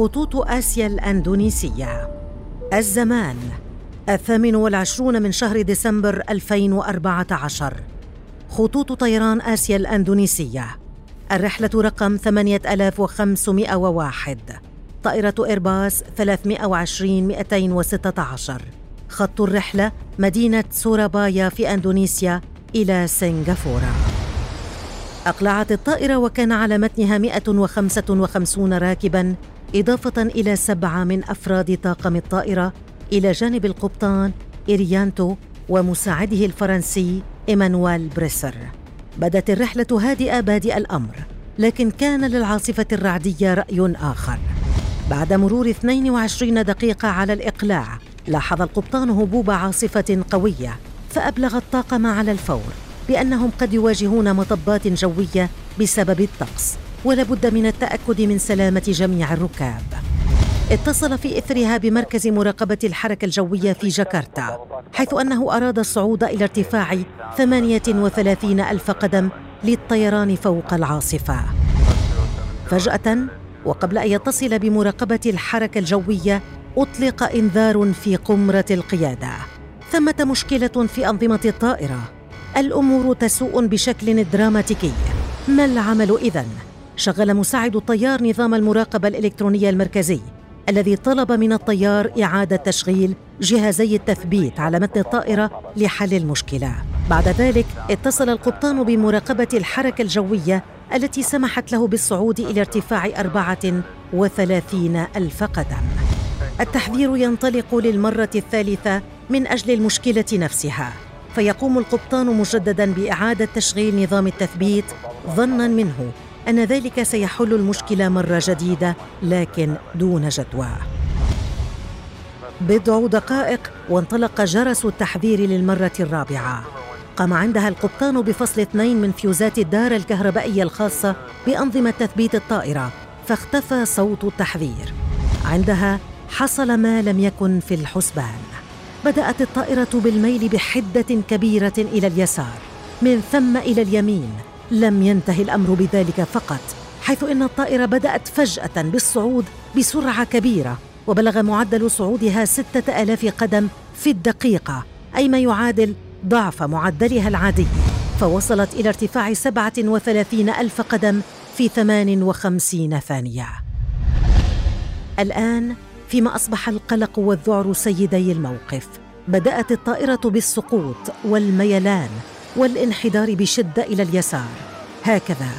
خطوط آسيا الأندونيسية. الزمان الثامن والعشرون من شهر ديسمبر 2014 خطوط طيران آسيا الأندونيسية. الرحلة رقم 8501 طائرة إيرباص 320 216 خط الرحلة مدينة سورابايا في أندونيسيا إلى سنغافورة. أقلعت الطائرة وكان على متنها 155 راكباً إضافة إلى سبعة من أفراد طاقم الطائرة إلى جانب القبطان إريانتو ومساعده الفرنسي إيمانويل بريسر. بدت الرحلة هادئة بادئ الأمر لكن كان للعاصفة الرعدية رأي آخر. بعد مرور 22 دقيقة على الإقلاع لاحظ القبطان هبوب عاصفة قوية فأبلغ الطاقم على الفور بأنهم قد يواجهون مطبات جوية بسبب الطقس. ولابد من التأكد من سلامة جميع الركاب. اتصل في إثرها بمركز مراقبة الحركة الجوية في جاكرتا حيث أنه أراد الصعود إلى ارتفاع 38 ألف قدم للطيران فوق العاصفة. فجأة وقبل أن يتصل بمراقبة الحركة الجوية أطلق إنذار في قمرة القيادة. ثمة مشكلة في أنظمة الطائرة. الأمور تسوء بشكل دراماتيكي. ما العمل إذن؟ شغل مساعد الطيار نظام المراقبة الإلكترونية المركزي الذي طلب من الطيار إعادة تشغيل جهازي التثبيت على متن الطائرة لحل المشكلة. بعد ذلك اتصل القبطان بمراقبة الحركة الجوية التي سمحت له بالصعود إلى ارتفاع 34 ألف قدم. التحذير ينطلق للمرة الثالثة من أجل المشكلة نفسها. فيقوم القبطان مجددا بإعادة تشغيل نظام التثبيت ظنا منه. أن ذلك سيحل المشكلة مرة جديدة لكن دون جدوى. بضع دقائق وانطلق جرس التحذير للمرة الرابعة. قام عندها القبطان بفصل اثنين من فيوزات الدار الكهربائيه الخاصة بأنظمة تثبيت الطائرة فاختفى صوت التحذير. عندها حصل ما لم يكن في الحسبان. بدأت الطائرة بالميل بحدة كبيرة إلى اليسار من ثم إلى اليمين لم ينتهي الأمر بذلك فقط حيث إن الطائرة بدأت فجأة بالصعود بسرعة كبيرة وبلغ معدل صعودها ستة ألاف قدم في الدقيقة أي ما يعادل ضعف معدلها العادي. فوصلت إلى ارتفاع 37 ألف قدم في 58 ثانية. الآن فيما أصبح القلق والذعر سيدي الموقف بدأت الطائرة بالسقوط والميلان. والانحدار بشدة إلى اليسار. هكذا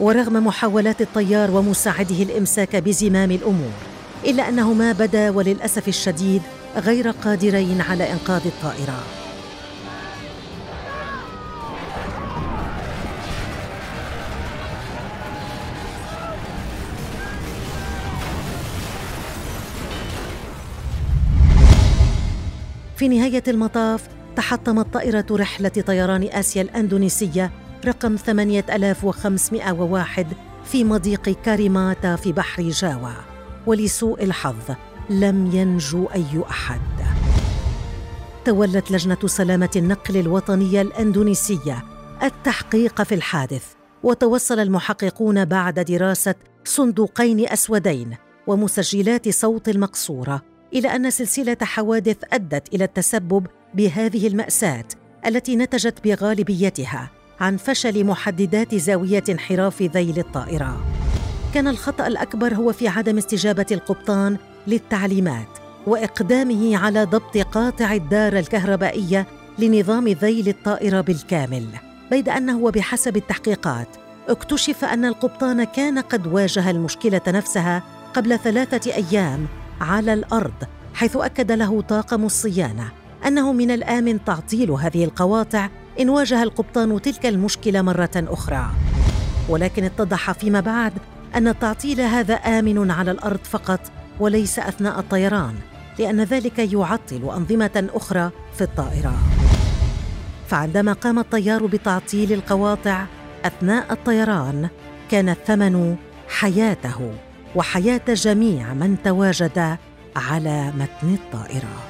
ورغم محاولات الطيار ومساعده الإمساك بزمام الأمور إلا انهما بدا وللأسف الشديد غير قادرين على إنقاذ الطائرة. في نهاية المطاف تحطمت طائرة رحلة طيران آسيا الأندونيسية رقم 8501 في مضيق كاريماتا في بحر جاوا ولسوء الحظ لم ينجو أي أحد. تولت لجنة سلامة النقل الوطنية الأندونيسية التحقيق في الحادث وتوصل المحققون بعد دراسة صندوقين أسودين ومسجلات صوت المقصورة إلى أن سلسلة حوادث أدت إلى التسبب بهذه المأساة التي نتجت بغالبيتها عن فشل محددات زاوية انحراف ذيل الطائرة. كان الخطأ الأكبر هو في عدم استجابة القبطان للتعليمات وإقدامه على ضبط قاطع الدار الكهربائية لنظام ذيل الطائرة بالكامل بيد أنه وبحسب التحقيقات اكتشف أن القبطان كان قد واجه المشكلة نفسها قبل ثلاثة أيام على الأرض حيث أكد له طاقم الصيانة أنه من الامن تعطيل هذه القواطع إن واجه القبطان تلك المشكلة مرة أخرى. ولكن اتضح فيما بعد أن التعطيل هذا آمن على الأرض فقط وليس أثناء الطيران لأن ذلك يعطل أنظمة أخرى في الطائرة. فعندما قام الطيار بتعطيل القواطع أثناء الطيران كان الثمن حياته. وحياة جميع من تواجد على متن الطائرة.